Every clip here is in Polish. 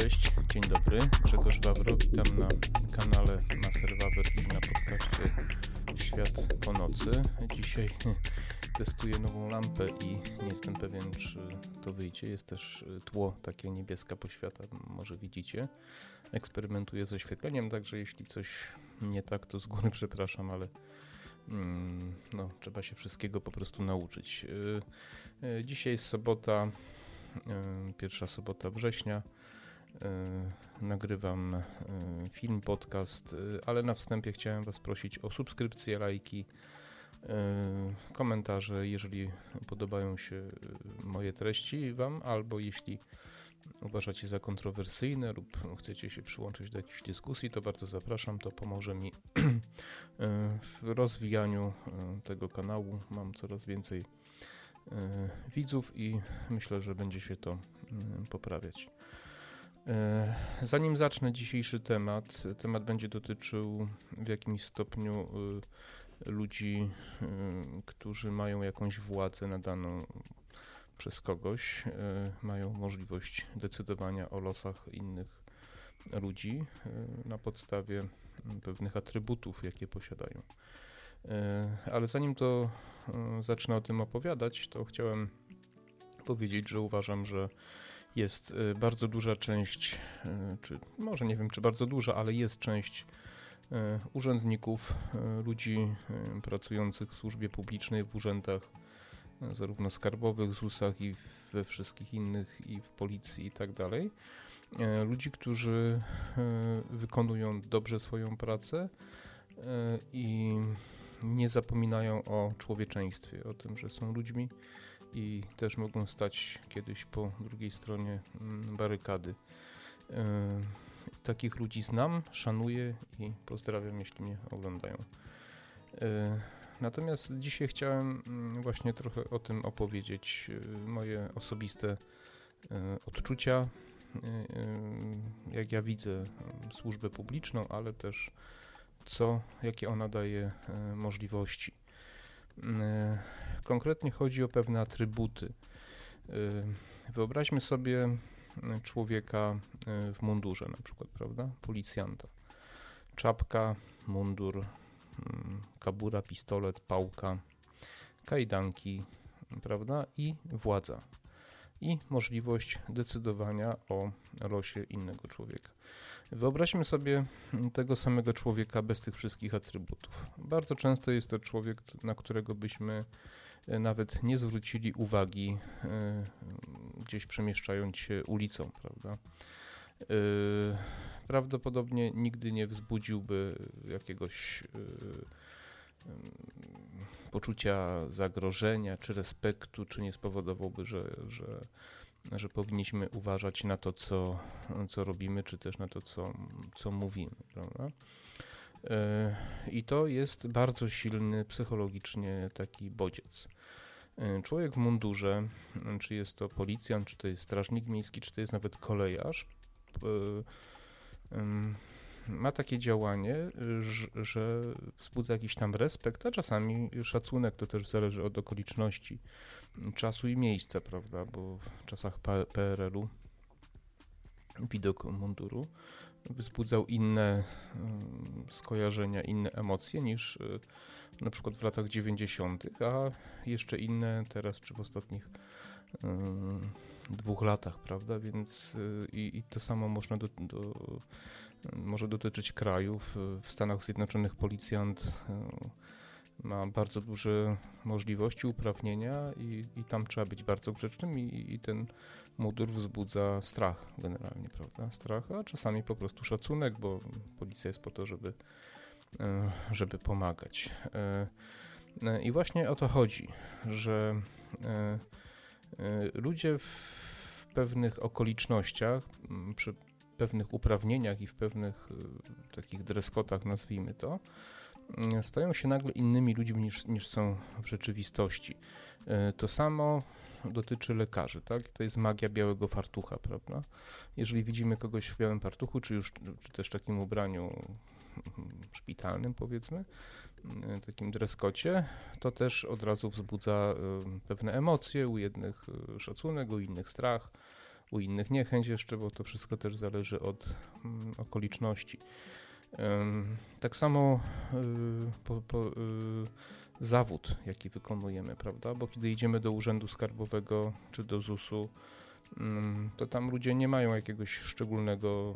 Cześć, dzień dobry. Grzegorz Wawro, witam na kanale Maser Wawer i na podcaście Świat po nocy. Dzisiaj testuję nową lampę i nie jestem pewien, czy to wyjdzie. Jest też tło takie niebieska poświata, może widzicie. Eksperymentuję z oświetleniem, także jeśli coś nie tak, to z góry przepraszam, ale mm, no, trzeba się wszystkiego po prostu nauczyć. Y, y, dzisiaj jest sobota, y, pierwsza sobota września. Nagrywam film, podcast, ale na wstępie chciałem Was prosić o subskrypcje, lajki, komentarze, jeżeli podobają się moje treści Wam, albo jeśli uważacie za kontrowersyjne lub chcecie się przyłączyć do jakiejś dyskusji, to bardzo zapraszam. To pomoże mi w rozwijaniu tego kanału. Mam coraz więcej widzów i myślę, że będzie się to poprawiać. Zanim zacznę dzisiejszy temat, temat będzie dotyczył w jakimś stopniu ludzi, którzy mają jakąś władzę nadaną przez kogoś, mają możliwość decydowania o losach innych ludzi na podstawie pewnych atrybutów, jakie posiadają. Ale zanim to zacznę o tym opowiadać, to chciałem powiedzieć, że uważam, że jest bardzo duża część, czy może nie wiem, czy bardzo duża, ale jest część urzędników, ludzi pracujących w służbie publicznej, w urzędach zarówno skarbowych, ZUS-ach i we wszystkich innych, i w policji i tak dalej. Ludzi, którzy wykonują dobrze swoją pracę i nie zapominają o człowieczeństwie, o tym, że są ludźmi i też mogą stać kiedyś po drugiej stronie mm, barykady. Takich ludzi znam, szanuję i pozdrawiam, jeśli mnie oglądają. Natomiast dzisiaj chciałem mm, właśnie trochę o tym opowiedzieć, y, moje osobiste odczucia, jak ja widzę służbę publiczną, ale też co, jakie ona daje możliwości. Konkretnie chodzi o pewne atrybuty. Wyobraźmy sobie człowieka w mundurze, na przykład, prawda? Policjanta. Czapka, mundur, kabura, pistolet, pałka, kajdanki, prawda? I władza. I możliwość decydowania o losie innego człowieka. Wyobraźmy sobie tego samego człowieka bez tych wszystkich atrybutów. Bardzo często jest to człowiek, na którego byśmy nawet nie zwrócili uwagi e, gdzieś przemieszczając się ulicą, prawda? E, prawdopodobnie nigdy nie wzbudziłby jakiegoś yy, poczucia zagrożenia czy respektu, czy nie spowodowałby, że, że, że powinniśmy uważać na to, co, co robimy, czy też na to, co, co mówimy. Prawda? I to jest bardzo silny psychologicznie taki bodziec. Yy, człowiek w mundurze, czy jest to policjant, czy to jest strażnik miejski, czy to jest nawet kolejarz, ma takie działanie, że wzbudza jakiś tam respekt, a czasami szacunek, to też zależy od okoliczności, czasu i miejsca, prawda, bo w czasach PRL-u widok munduru wzbudzał inne skojarzenia, inne emocje niż na przykład w latach 90., a jeszcze inne teraz czy w ostatnich dwóch latach, prawda? Więc y, i, to samo można do, do, może dotyczyć krajów. W Stanach Zjednoczonych policjant y, ma bardzo duże możliwości, uprawnienia i, i tam trzeba być bardzo grzecznym i, i ten mundur wzbudza strach generalnie, prawda? Strach, a czasami po prostu szacunek, bo policja jest po to, żeby, żeby pomagać. I właśnie o to chodzi, że E, ludzie w pewnych okolicznościach, przy pewnych uprawnieniach i w pewnych e, takich dreskotach, nazwijmy to, stają się nagle innymi ludźmi niż, niż są w rzeczywistości. E, to samo dotyczy lekarzy, tak? To jest magia białego fartucha, prawda? Jeżeli widzimy kogoś w białym fartuchu, czy już czy też takim ubraniu szpitalnym, powiedzmy, E, takim dreskocie, to też od razu wzbudza e, pewne emocje, u jednych e, szacunek, u innych strach, u innych niechęć jeszcze, bo to wszystko też zależy od mm, okoliczności. Tak samo y, po, po, y, zawód, jaki wykonujemy, prawda? Bo kiedy idziemy do Urzędu Skarbowego czy do ZUS-u, to tam ludzie nie mają jakiegoś szczególnego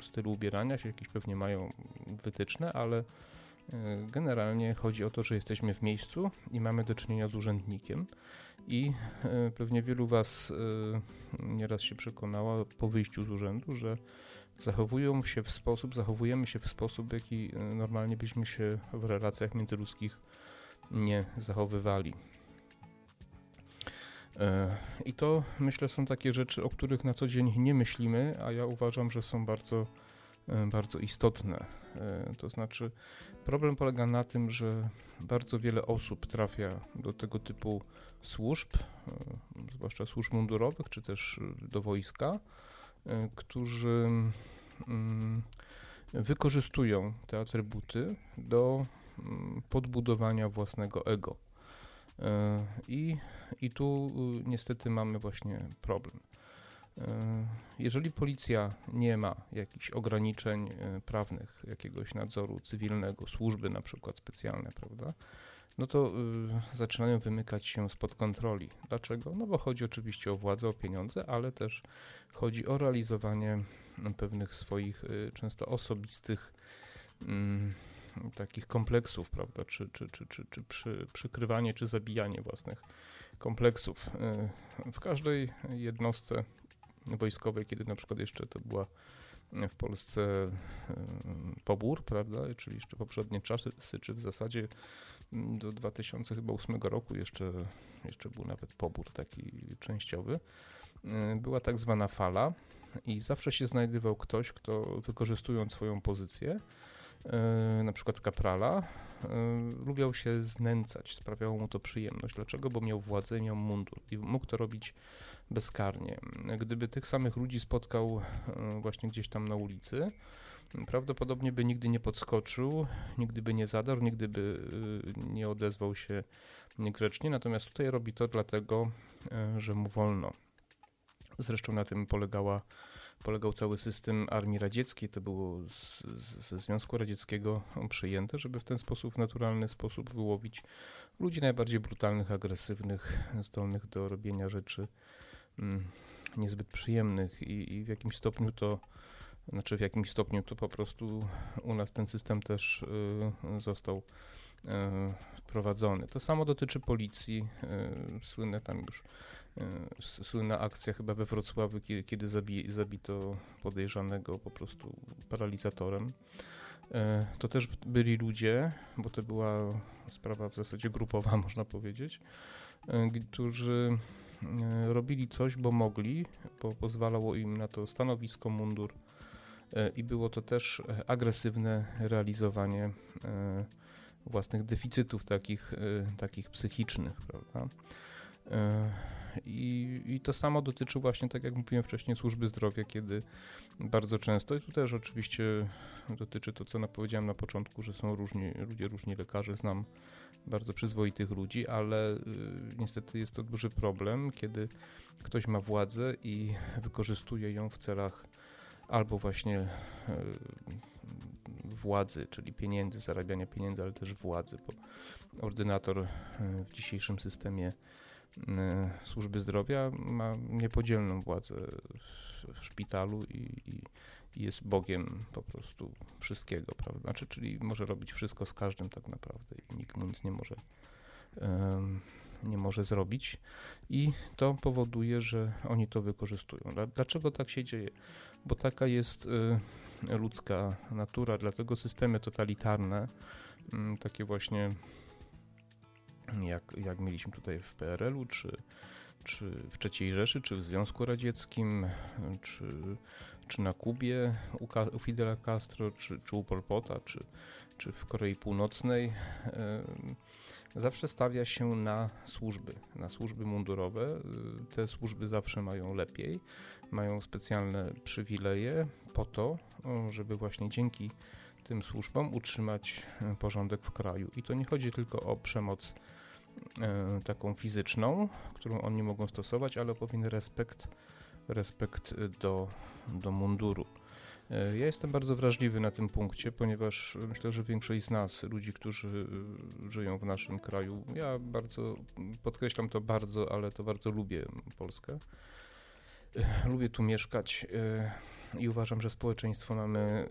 stylu ubierania się, jakieś pewnie mają wytyczne, ale y, generalnie chodzi o to, że jesteśmy w miejscu i mamy do czynienia z urzędnikiem i pewnie wielu Was nieraz się przekonało po wyjściu z urzędu, że zachowują się w sposób, zachowujemy się w sposób, jaki e, normalnie byśmy się w relacjach międzyludzkich nie zachowywali. E, I to myślę są takie rzeczy, o których na co dzień nie myślimy, a ja uważam, że są bardzo, e, bardzo istotne. To znaczy, problem polega na tym, że bardzo wiele osób trafia do tego typu służb, zwłaszcza służb mundurowych, czy też do wojska, E, którzy mm, wykorzystują te atrybuty do mm, podbudowania własnego ego. E, I, I tu y, niestety mamy właśnie problem. E, jeżeli policja nie ma jakichś ograniczeń prawnych, jakiegoś nadzoru cywilnego, służby na przykład specjalne, prawda, no to y, zaczynają wymykać się spod kontroli. Dlaczego? No bo chodzi oczywiście o władzę, o pieniądze, ale też chodzi o realizowanie pewnych swoich y, często osobistych y, takich kompleksów, prawda, czy, czy, czy, czy, czy przy, przykrywanie, czy zabijanie własnych kompleksów. Y, w każdej jednostce wojskowej, kiedy na przykład jeszcze to była w Polsce y, pobór, prawda, czyli jeszcze poprzednie czasy, czy w zasadzie do 2008 roku jeszcze, jeszcze był nawet pobór taki częściowy. Y, była tak zwana fala i zawsze się znajdował ktoś, kto wykorzystując swoją pozycję, na przykład kaprala, y, lubiał się znęcać, sprawiało mu to przyjemność. Dlaczego? Bo miał władzę, miał mundur i mógł to robić bezkarnie. Gdyby tych samych ludzi spotkał właśnie gdzieś tam na ulicy, prawdopodobnie by nigdy nie podskoczył, nigdy by nie zadarł, nigdy by nie odezwał się niegrzecznie, natomiast tutaj robi to dlatego, że mu wolno. Zresztą na tym polegała, polegał cały system armii radzieckiej. To było z, ze Związku Radzieckiego przyjęte, żeby w ten sposób, w naturalny sposób wyłowić ludzi najbardziej brutalnych, agresywnych, zdolnych do robienia rzeczy mm, niezbyt przyjemnych i, i w jakimś stopniu to znaczy w jakimś stopniu to po prostu u nas ten system też y, został y, wprowadzony. To samo dotyczy policji. Y, słynne tam już słynna akcja chyba we Wrocławiu, kiedy, kiedy zabi, zabito podejrzanego po prostu paralizatorem. To też byli ludzie, bo to była sprawa w zasadzie grupowa, można powiedzieć, którzy robili coś, bo mogli, bo pozwalało im na to stanowisko, mundur, E, i było to też e, agresywne realizowanie e, własnych deficytów takich, takich psychicznych, prawda? I, I to samo dotyczy właśnie, tak jak mówiłem wcześniej, służby zdrowia, kiedy bardzo często, i tu też oczywiście dotyczy to, co powiedziałem na początku, że są różni ludzie, różni lekarze, znam bardzo przyzwoitych ludzi, ale y, niestety jest to duży problem, kiedy ktoś ma władzę i wykorzystuje ją w celach albo właśnie e, władzy, czyli pieniędzy, zarabiania pieniędzy, ale też władzy, bo ordynator e, w dzisiejszym systemie służby zdrowia ma niepodzielną władzę w szpitalu i, i, jest Bogiem po prostu wszystkiego, prawda? Znaczy, czyli może robić wszystko z każdym tak naprawdę i nikt mu nic nie może nie może zrobić i to powoduje, że oni to wykorzystują. Dlaczego tak się dzieje? Bo taka jest y, ludzka natura, dlatego systemy totalitarne, mm, takie właśnie jak, jak mieliśmy tutaj w PRL-u, czy, czy w III Rzeszy, czy w Związku Radzieckim, czy, czy na Kubie u, u Fidela Castro, czy, czy u Pol Pota, czy, czy w Korei Północnej, zawsze stawia się na służby, na służby mundurowe. Te służby zawsze mają lepiej, mają specjalne przywileje po to, żeby właśnie dzięki tym służbom utrzymać e, porządek w kraju. I to nie chodzi tylko o przemoc taką fizyczną, którą oni mogą stosować, ale pewien respekt respekt do, do munduru. E, ja jestem bardzo wrażliwy na tym punkcie, ponieważ myślę, że większość z nas, ludzi, którzy e, żyją w naszym kraju, ja bardzo, podkreślam to bardzo, ale to bardzo lubię Polskę. E, lubię tu mieszkać i uważam, że społeczeństwo mamy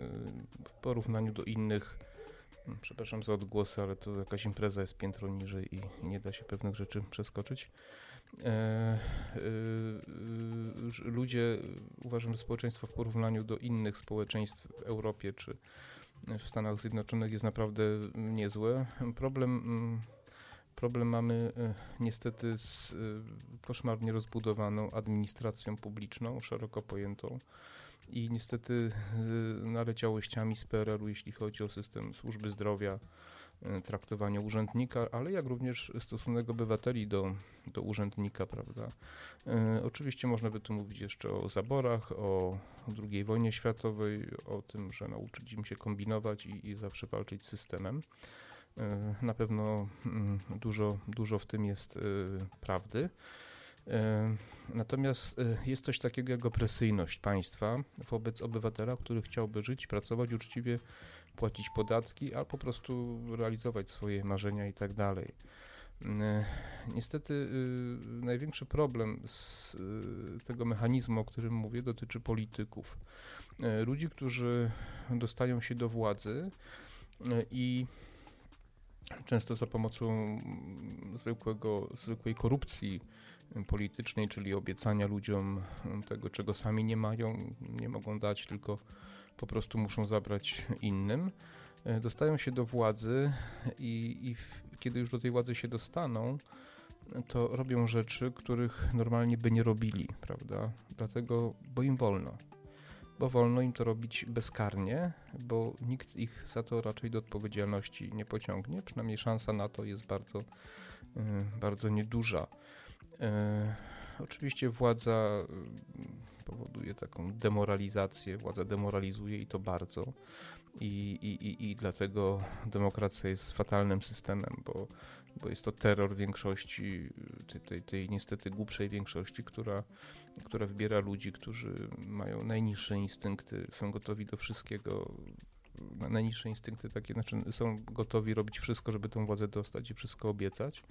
w porównaniu do innych, przepraszam za odgłosy, ale to jakaś impreza jest piętro niżej i nie da się pewnych rzeczy przeskoczyć. E, e, e, ludzie, uważam, że społeczeństwo w porównaniu do innych społeczeństw w Europie czy w Stanach Zjednoczonych jest naprawdę niezłe. Problem, mm, problem mamy niestety z koszmarnie rozbudowaną administracją publiczną, szeroko pojętą i niestety naleciałościami z PRL-u, jeśli chodzi o system służby zdrowia, E, traktowanie urzędnika, ale jak również stosunek obywateli do, do urzędnika, prawda. E, oczywiście można by tu mówić jeszcze o zaborach, o II wojnie światowej, o tym, że nauczyć im się kombinować i, i zawsze walczyć z systemem. Na pewno mm, dużo, dużo w tym jest prawdy. Natomiast jest coś takiego jak opresyjność państwa wobec obywatela, który chciałby żyć, pracować uczciwie płacić podatki, a po prostu realizować swoje marzenia i tak dalej. E, niestety y, największy problem z y, tego mechanizmu, o którym mówię, dotyczy polityków. E, ludzi, którzy dostają się do władzy e, i często za pomocą zwykłego, zwykłej korupcji politycznej, czyli obiecania ludziom tego, czego sami nie mają, nie mogą dać, tylko po prostu muszą zabrać innym. E, dostają się do władzy i, i kiedy już do tej władzy się dostaną, to robią rzeczy, których normalnie by nie robili, prawda? Dlatego, bo im wolno. Bo wolno im to robić bezkarnie, bo nikt ich za to raczej do odpowiedzialności nie pociągnie. Przynajmniej szansa na to jest bardzo, e, bardzo nieduża. E, oczywiście władza powoduje taką demoralizację, władza demoralizuje i to bardzo. I, i, i, i dlatego demokracja jest fatalnym systemem, bo, bo jest to terror większości, tej, tej, tej niestety głupszej większości, która, która wybiera ludzi, którzy mają najniższe instynkty, są gotowi do wszystkiego, najniższe instynkty takie, znaczy są gotowi robić wszystko, żeby tę władzę dostać i wszystko obiecać.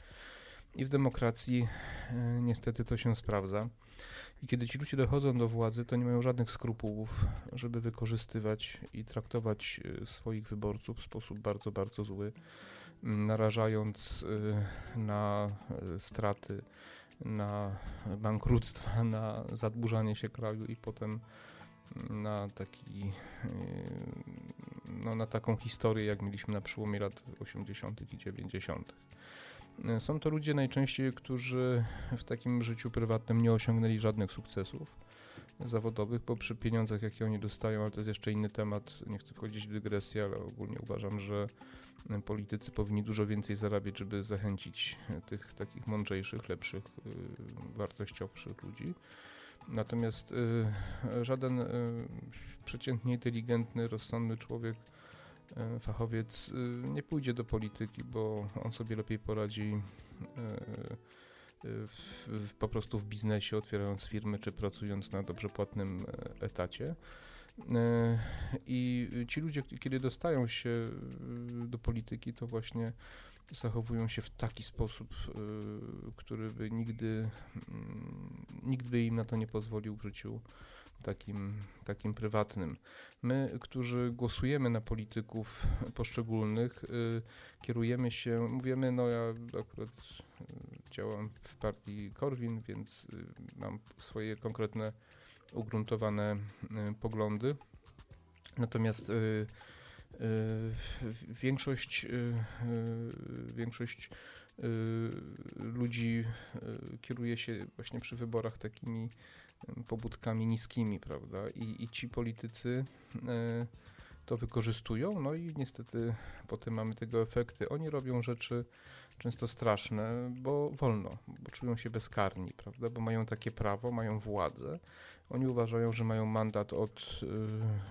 I w demokracji e, niestety to się sprawdza. I kiedy ci ludzie dochodzą do władzy, to nie mają żadnych skrupułów, żeby wykorzystywać i traktować e, swoich wyborców w sposób bardzo, bardzo zły, narażając e, na straty, na bankructwa, na zadłużanie się kraju i potem na taki, no, na taką historię, jak mieliśmy na przełomie lat 80. i 90. Są to ludzie najczęściej, którzy w takim życiu prywatnym nie osiągnęli żadnych sukcesów zawodowych, bo przy pieniądzach, jakie oni dostają, ale to jest jeszcze inny temat, nie chcę wchodzić w dygresję, ale ogólnie uważam, że politycy powinni dużo więcej zarabiać, żeby zachęcić tych takich mądrzejszych, lepszych, y, wartościowszych ludzi. Natomiast y, żaden y, przeciętnie inteligentny, rozsądny człowiek fachowiec y, nie pójdzie do polityki, bo on sobie lepiej poradzi e, w, w, po prostu w biznesie, otwierając firmy czy pracując na dobrze płatnym e, etacie. I ci ludzie, kiedy dostają się do polityki, to właśnie zachowują się w taki sposób, który by nigdy, mm, nikt by im na to nie pozwolił w życiu takim, takim prywatnym. My, którzy głosujemy na polityków poszczególnych, y, kierujemy się, mówimy, no ja akurat y, działam w partii Korwin, więc y, mam swoje konkretne, ugruntowane poglądy. Natomiast większość, większość ludzi kieruje się właśnie przy wyborach takimi pobudkami niskimi, prawda? I, i ci politycy e, to wykorzystują, no i niestety potem mamy tego efekty. Oni robią rzeczy często straszne, bo wolno, bo czują się bezkarni, prawda? Bo mają takie prawo, mają władzę. Oni uważają, że mają mandat od,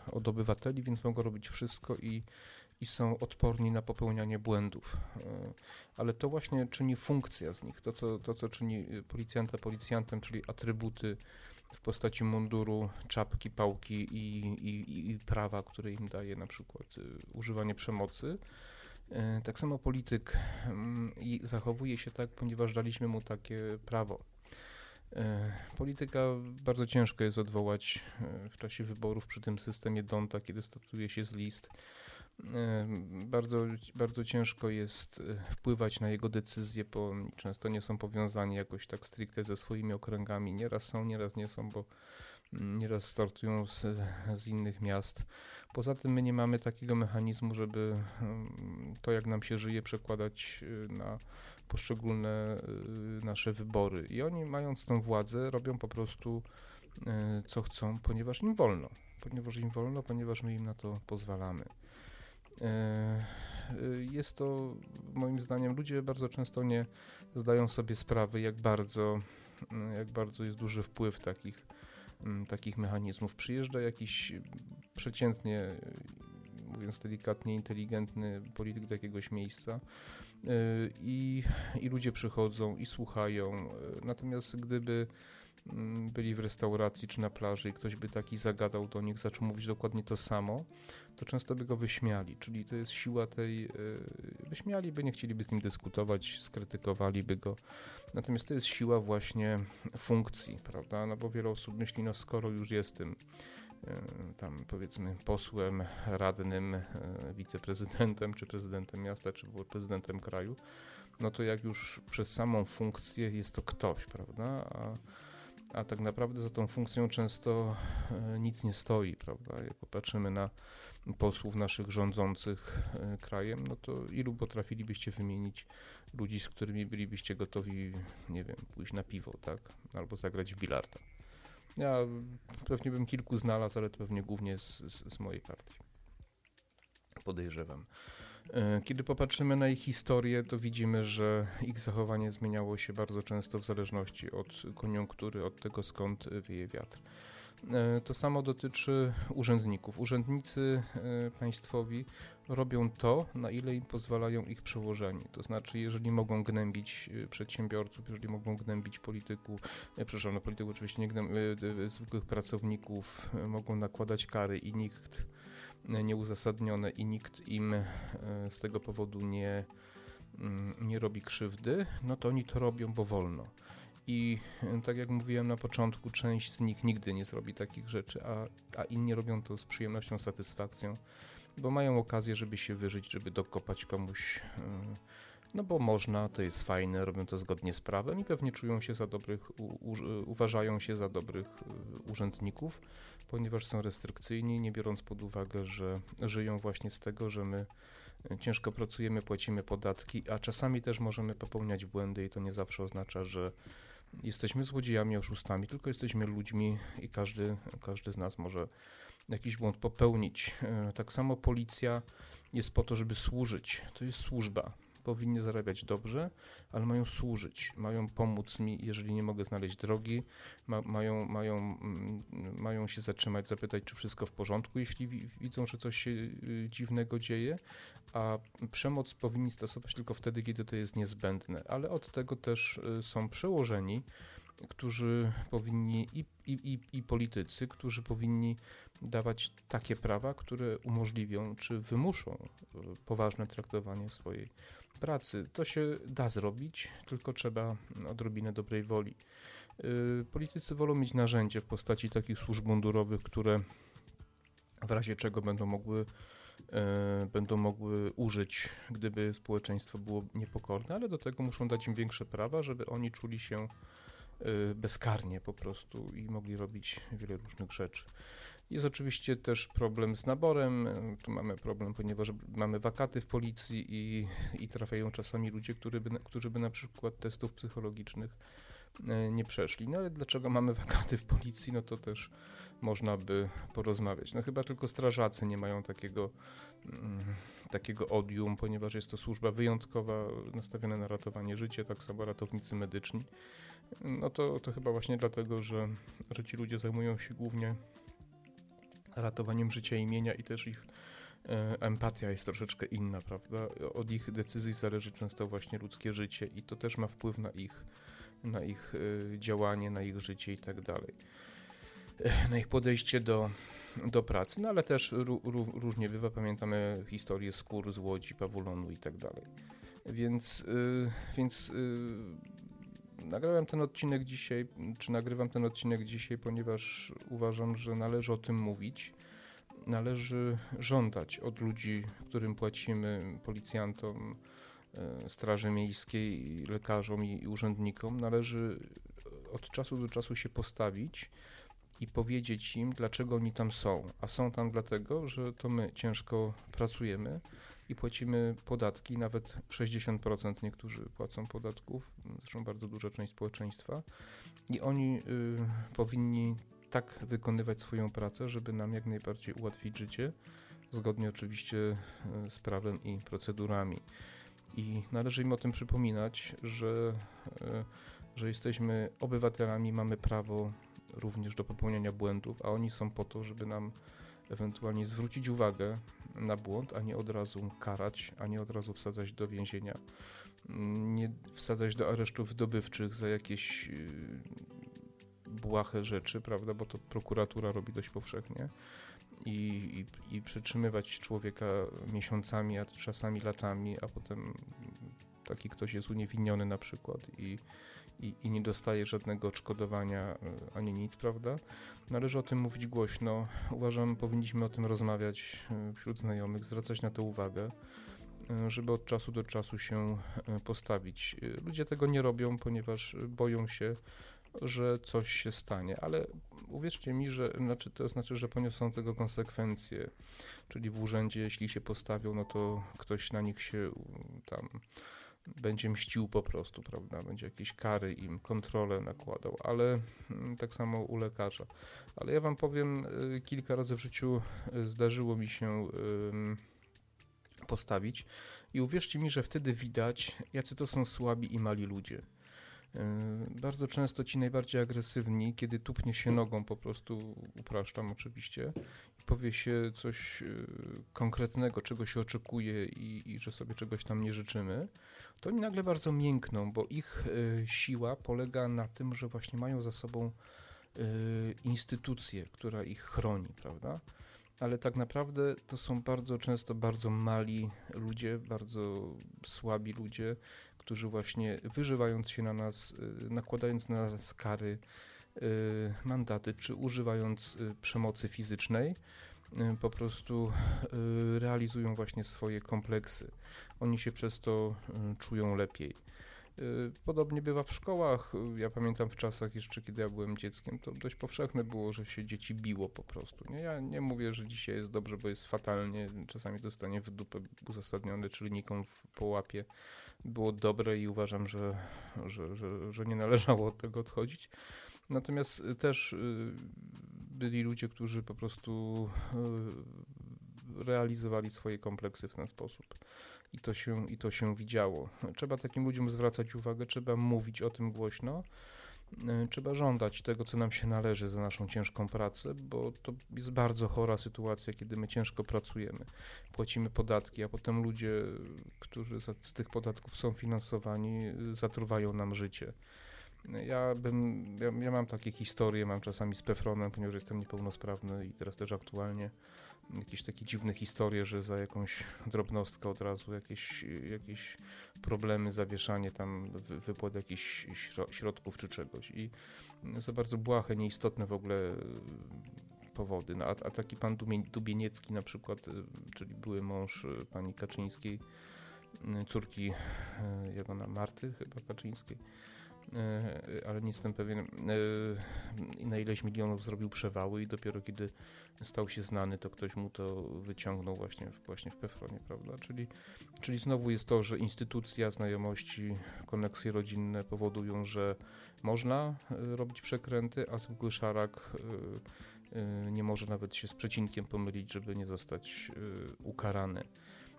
e, od obywateli, więc mogą robić wszystko i i są odporni na popełnianie błędów. E, ale to właśnie czyni funkcja z nich, to co, to, co czyni policjanta policjantem, czyli atrybuty w postaci munduru, czapki, pałki i, i, i prawa, które im daje na przykład y, używanie przemocy. Y, tak samo polityk mm, i zachowuje się tak, ponieważ daliśmy mu takie prawo. Y, polityka bardzo ciężko jest odwołać w czasie wyborów przy tym systemie Donta, kiedy statuje się z list bardzo, bardzo ciężko jest e, wpływać na jego decyzje, bo często nie są powiązani jakoś tak stricte ze swoimi okręgami. Nieraz są, nieraz nie są, bo mm, nieraz startują z, z innych miast. Poza tym my nie mamy takiego mechanizmu, żeby mm, to, jak nam się żyje, przekładać e, na poszczególne e, nasze wybory. I oni, mając tą władzę, robią po prostu co chcą, ponieważ im wolno. Ponieważ im wolno, ponieważ my im na to pozwalamy. E, e, jest to moim zdaniem, ludzie bardzo często nie zdają sobie sprawy, jak bardzo, mm, jak bardzo jest duży wpływ takich, mm, takich mechanizmów. Przyjeżdża jakiś przeciętnie, mówiąc delikatnie, inteligentny polityk do jakiegoś miejsca e, i, i ludzie przychodzą i słuchają. Natomiast gdyby byli w restauracji czy na plaży i ktoś by taki zagadał do nich, zaczął mówić dokładnie to samo, to często by go wyśmiali. Czyli to jest siła tej, y, wyśmialiby, nie chcieliby z nim dyskutować, skrytykowaliby go. Natomiast to jest siła właśnie funkcji, prawda? No bo wiele osób myśli, no skoro już jestem y, tam powiedzmy posłem, radnym, y, wiceprezydentem, czy prezydentem miasta, czy prezydentem kraju, no to jak już przez samą funkcję jest to ktoś, prawda? A a tak naprawdę za tą funkcją często e, nic nie stoi, prawda? Jak popatrzymy na posłów naszych rządzących e, krajem, no to ilu potrafilibyście wymienić ludzi, z którymi bylibyście gotowi, nie wiem, pójść na piwo, tak? Albo zagrać w bilarda. Ja pewnie bym kilku znalazł, ale to pewnie głównie z, z, z mojej partii. Podejrzewam. E, kiedy popatrzymy na ich historię, to widzimy, że ich zachowanie zmieniało się bardzo często w zależności od koniunktury, od tego skąd wieje wiatr. E, to samo dotyczy urzędników. Urzędnicy e, państwowi robią to, na ile im pozwalają ich przełożeni. To znaczy, jeżeli mogą gnębić przedsiębiorców, jeżeli mogą gnębić polityków, przepraszam, no polityków oczywiście nie gnębić, zwykłych pracowników, mogą nakładać kary i nikt nieuzasadnione i nikt im e, z tego powodu nie, mm, nie robi krzywdy, no to oni to robią, bo wolno. I e, tak jak mówiłem na początku, część z nich nigdy nie zrobi takich rzeczy, a, a inni robią to z przyjemnością, satysfakcją, bo mają okazję, żeby się wyżyć, żeby dokopać komuś. E, no bo można, to jest fajne, robią to zgodnie z prawem i pewnie czują się za dobrych, u, u, uważają się za dobrych urzędników ponieważ są restrykcyjni, nie biorąc pod uwagę, że żyją właśnie z tego, że my e, ciężko pracujemy, płacimy podatki, a czasami też możemy popełniać błędy i to nie zawsze oznacza, że jesteśmy złodziejami, oszustami, tylko jesteśmy ludźmi i każdy, każdy z nas może jakiś błąd popełnić. E, tak samo policja jest po to, żeby służyć. To jest służba powinni zarabiać dobrze, ale mają służyć, mają pomóc mi, jeżeli nie mogę znaleźć drogi, ma, mają, mają, mm, mają się zatrzymać, zapytać, czy wszystko w porządku, jeśli widzą, że coś się y, dziwnego dzieje, a przemoc powinni stosować tylko wtedy, kiedy to jest niezbędne, ale od tego też y, są przełożeni, którzy powinni i, i, i, i politycy, którzy powinni dawać takie prawa, które umożliwią czy wymuszą y, poważne traktowanie swojej pracy. To się da zrobić, tylko trzeba odrobinę dobrej woli. Y, politycy wolą mieć narzędzie w postaci takich służb mundurowych, które w razie czego będą mogły, y, będą mogły użyć, gdyby społeczeństwo było niepokorne, ale do tego muszą dać im większe prawa, żeby oni czuli się y, bezkarnie po prostu i mogli robić wiele różnych rzeczy. Jest oczywiście też problem z naborem. Tu mamy problem, ponieważ mamy wakaty w policji i, i trafiają czasami ludzie, którzy by, którzy by na przykład testów psychologicznych e, nie przeszli. No ale dlaczego mamy wakaty w policji? No to też można by porozmawiać. No chyba tylko strażacy nie mają takiego, mm, takiego odium, ponieważ jest to służba wyjątkowa, nastawiona na ratowanie życia, tak samo ratownicy medyczni. No to, to chyba właśnie dlatego, że, że ci ludzie zajmują się głównie ratowaniem życia imienia i też ich e, empatia jest troszeczkę inna, prawda? Od ich decyzji zależy często właśnie ludzkie życie i to też ma wpływ na ich, na ich e, działanie, na ich życie i tak dalej. na ich podejście do, do pracy, no ale też różnie bywa. Pamiętamy historię skór z Łodzi, Pawulonu i tak dalej. Więc, więc nagrałem ten odcinek dzisiaj, czy nagrywam ten odcinek dzisiaj, ponieważ uważam, że należy o tym mówić. Należy żądać od ludzi, którym płacimy, policjantom, e, Straży Miejskiej, lekarzom i urzędnikom, należy od czasu do czasu się postawić i powiedzieć im, dlaczego oni tam są. A są tam dlatego, że to my ciężko pracujemy i płacimy podatki, nawet 60% niektórzy płacą podatków, zresztą bardzo duża część społeczeństwa i oni y, powinni tak wykonywać swoją pracę, żeby nam jak najbardziej ułatwić życie, zgodnie oczywiście y, z prawem i procedurami. I należy im o tym przypominać, że, y, że jesteśmy obywatelami, mamy prawo również do popełniania błędów, a oni są po to, żeby nam ewentualnie zwrócić uwagę na błąd, a nie od razu karać, a nie od razu wsadzać do więzienia, nie wsadzać do aresztów wydobywczych za jakieś y, błahe rzeczy, prawda, bo to prokuratura robi dość powszechnie. I, i, i przytrzymywać człowieka miesiącami, a czasami latami, a potem taki ktoś jest uniewinniony na przykład i, i, i nie dostaje żadnego odszkodowania e, ani nic, prawda? Należy o tym mówić głośno. Uważam, powinniśmy o tym rozmawiać e, wśród znajomych, zwracać na to uwagę, e, żeby od czasu do czasu się postawić. Ludzie tego nie robią, ponieważ boją się, że coś się stanie, ale uwierzcie mi, że znaczy, to znaczy, że poniosą tego konsekwencje. Czyli w urzędzie, jeśli się postawią, no to ktoś na nich się tam będzie mścił po prostu, prawda? Będzie jakieś kary im, kontrolę nakładał, ale mm, tak samo u lekarza. Ale ja wam powiem, y, kilka razy w życiu y, zdarzyło mi się postawić i uwierzcie mi, że wtedy widać, jacy to są słabi i mali ludzie. Y, bardzo często ci najbardziej agresywni, kiedy tupnie się nogą, po prostu upraszczam oczywiście, powie się coś konkretnego, czego się oczekuje i, i, że sobie czegoś tam nie życzymy, to oni nagle bardzo miękną, bo ich y, siła polega na tym, że właśnie mają za sobą y, instytucję, która ich chroni, prawda? Ale tak naprawdę to są bardzo często bardzo mali ludzie, bardzo słabi ludzie, którzy właśnie wyżywając się na nas, y, nakładając na nas kary, mandaty, czy używając przemocy fizycznej, po prostu y, realizują właśnie swoje kompleksy. Oni się przez to y, czują lepiej. Podobnie bywa w szkołach. Ja pamiętam w czasach jeszcze, kiedy ja byłem dzieckiem, to dość powszechne było, że się dzieci biło po prostu. Nie? Ja nie mówię, że dzisiaj jest dobrze, bo jest fatalnie. Czasami dostanie w dupę uzasadnione, czy linijką po łapie było dobre i uważam, że, że, że, że nie należało od tego odchodzić. Natomiast też byli ludzie, którzy po prostu e, realizowali swoje kompleksy w ten sposób. I to się, i to się widziało. Trzeba takim ludziom zwracać uwagę, trzeba mówić o tym głośno. Trzeba żądać tego, co nam się należy za naszą ciężką pracę, bo to jest bardzo chora sytuacja, kiedy my ciężko pracujemy, płacimy podatki, a potem ludzie, którzy z tych podatków są finansowani, zatruwają nam życie. Ja bym, ja, ja, mam takie historie, mam czasami z Pefronem, ponieważ jestem niepełnosprawny i teraz też aktualnie jakieś takie dziwne historie, że za jakąś drobnostkę od razu jakieś, jakieś problemy, zawieszanie tam, wypłat jakichś środków czy czegoś i za bardzo błahe, nieistotne w ogóle e, powody. No, a, a taki pan Dubieniecki na przykład, e, czyli były mąż e, pani Kaczyńskiej, córki, jak Marty chyba Kaczyńskiej, ale nie jestem pewien e, na ileś milionów zrobił przewały i dopiero kiedy stał się znany, to ktoś mu to wyciągnął właśnie w, właśnie w Pefronie, prawda? Czyli, czyli znowu jest to, że instytucja, znajomości, koneksje rodzinne powodują, że można e, robić przekręty, a zwykły szarak nie może nawet się z przecinkiem pomylić, żeby nie zostać ukarany.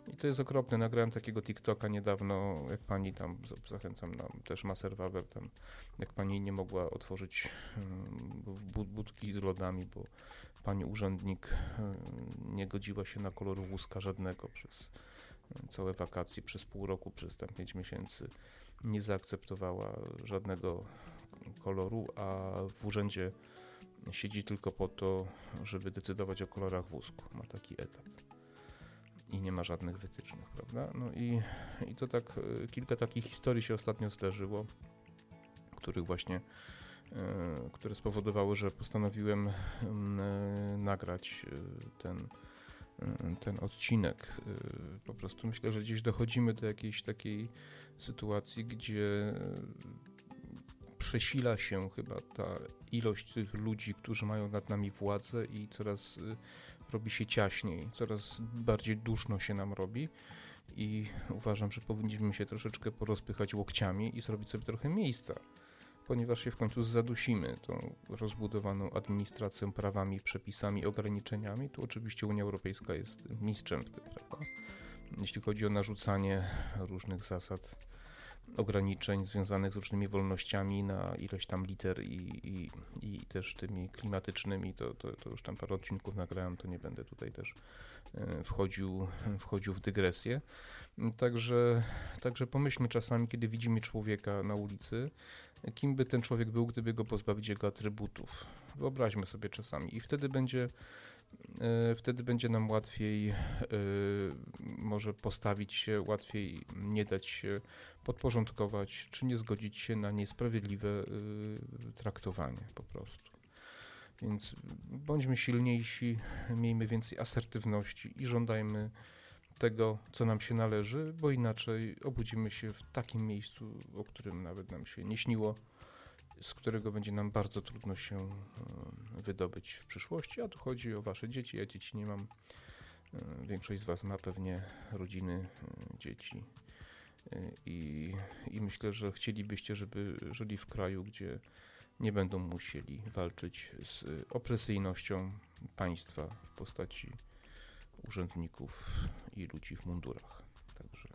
I to jest okropne. Nagrałem takiego TikToka niedawno, jak pani tam, zachęcam nam, też ma serwawer tam, jak pani nie mogła otworzyć budki z lodami, bo pani urzędnik nie godziła się na kolor wózka żadnego przez całe wakacje, przez pół roku, przez tam 5 miesięcy nie zaakceptowała żadnego koloru, a w urzędzie siedzi tylko po to, żeby decydować o kolorach wózku. Ma taki etat. Nie ma żadnych wytycznych, prawda? No i, i to tak, y, kilka takich historii się ostatnio zdarzyło, których właśnie, y, które spowodowały, że postanowiłem mm, nagrać ten Y, ten odcinek. Y, po prostu myślę, że gdzieś dochodzimy do jakiejś takiej sytuacji, gdzie przesila się chyba ta ilość tych ludzi, którzy mają nad nami władzę i coraz y, robi się ciaśniej, coraz bardziej duszno się nam robi i uważam, że powinniśmy się troszeczkę porozpychać łokciami i zrobić sobie trochę miejsca ponieważ się w końcu zadusimy tą rozbudowaną administracją, prawami, przepisami, ograniczeniami. Tu oczywiście Unia Europejska jest mistrzem w tym, prawda? Jeśli chodzi o narzucanie różnych zasad, ograniczeń związanych z różnymi wolnościami na ilość tam liter i, i, i też tymi klimatycznymi, to, to, to już tam parę odcinków nagrałem, to nie będę tutaj też e, wchodził, wchodził w dygresję. Także, także pomyślmy czasami, kiedy widzimy człowieka na ulicy, kim by ten człowiek był, gdyby go pozbawić jego atrybutów. Wyobraźmy sobie czasami i wtedy będzie e, wtedy będzie nam łatwiej e, może postawić się, łatwiej nie dać się podporządkować, czy nie zgodzić się na niesprawiedliwe e, traktowanie po prostu. Więc bądźmy silniejsi, miejmy więcej asertywności i żądajmy tego, co nam się należy, bo inaczej obudzimy się w takim miejscu, o którym nawet nam się nie śniło, z którego będzie nam bardzo trudno się e, wydobyć w przyszłości. A tu chodzi o wasze dzieci. Ja dzieci nie mam. E, większość z was ma pewnie rodziny, dzieci. I, I myślę, że chcielibyście, żeby żyli w kraju, gdzie nie będą musieli walczyć z opresyjnością państwa w postaci urzędników i ludzi w mundurach. Także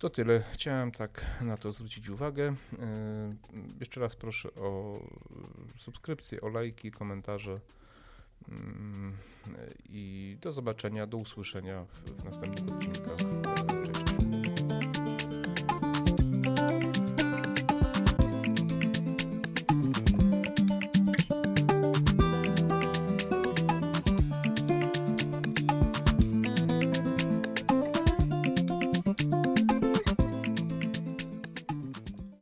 to tyle. Chciałem tak na to zwrócić uwagę. E, jeszcze raz proszę o subskrypcję, o lajki, komentarze mm, i do zobaczenia, do usłyszenia w następnych odcinkach.